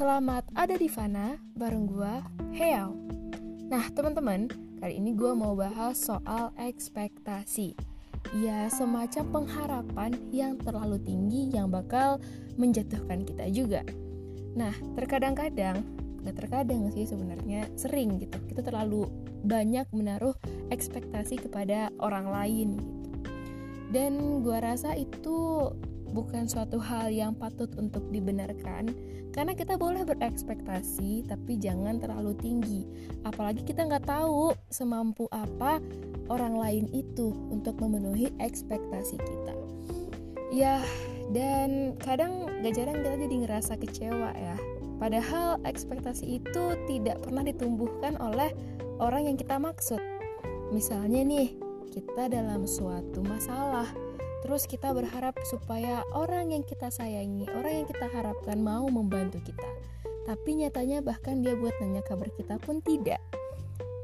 Selamat ada di Fana bareng gua Heo. Nah, teman-teman, kali ini gua mau bahas soal ekspektasi. Ya, semacam pengharapan yang terlalu tinggi yang bakal menjatuhkan kita juga. Nah, terkadang-kadang, nggak terkadang sih sebenarnya sering gitu. Kita terlalu banyak menaruh ekspektasi kepada orang lain gitu. Dan gua rasa itu bukan suatu hal yang patut untuk dibenarkan karena kita boleh berekspektasi tapi jangan terlalu tinggi. Apalagi kita nggak tahu semampu apa orang lain itu untuk memenuhi ekspektasi kita. Ya dan kadang gak jarang kita jadi ngerasa kecewa ya. Padahal ekspektasi itu tidak pernah ditumbuhkan oleh orang yang kita maksud. Misalnya nih kita dalam suatu masalah Terus kita berharap supaya orang yang kita sayangi, orang yang kita harapkan mau membantu kita. Tapi nyatanya bahkan dia buat nanya kabar kita pun tidak.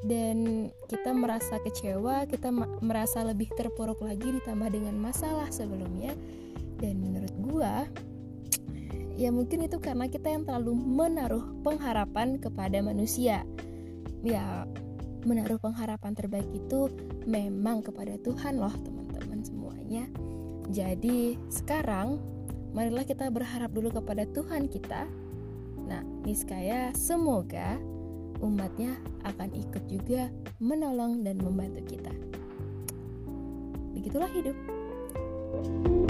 Dan kita merasa kecewa, kita merasa lebih terpuruk lagi ditambah dengan masalah sebelumnya. Dan menurut gua ya mungkin itu karena kita yang terlalu menaruh pengharapan kepada manusia. Ya, menaruh pengharapan terbaik itu memang kepada Tuhan loh, teman-teman semuanya. Jadi sekarang marilah kita berharap dulu kepada Tuhan kita. Nah, niscaya semoga umatnya akan ikut juga menolong dan membantu kita. Begitulah hidup. thank you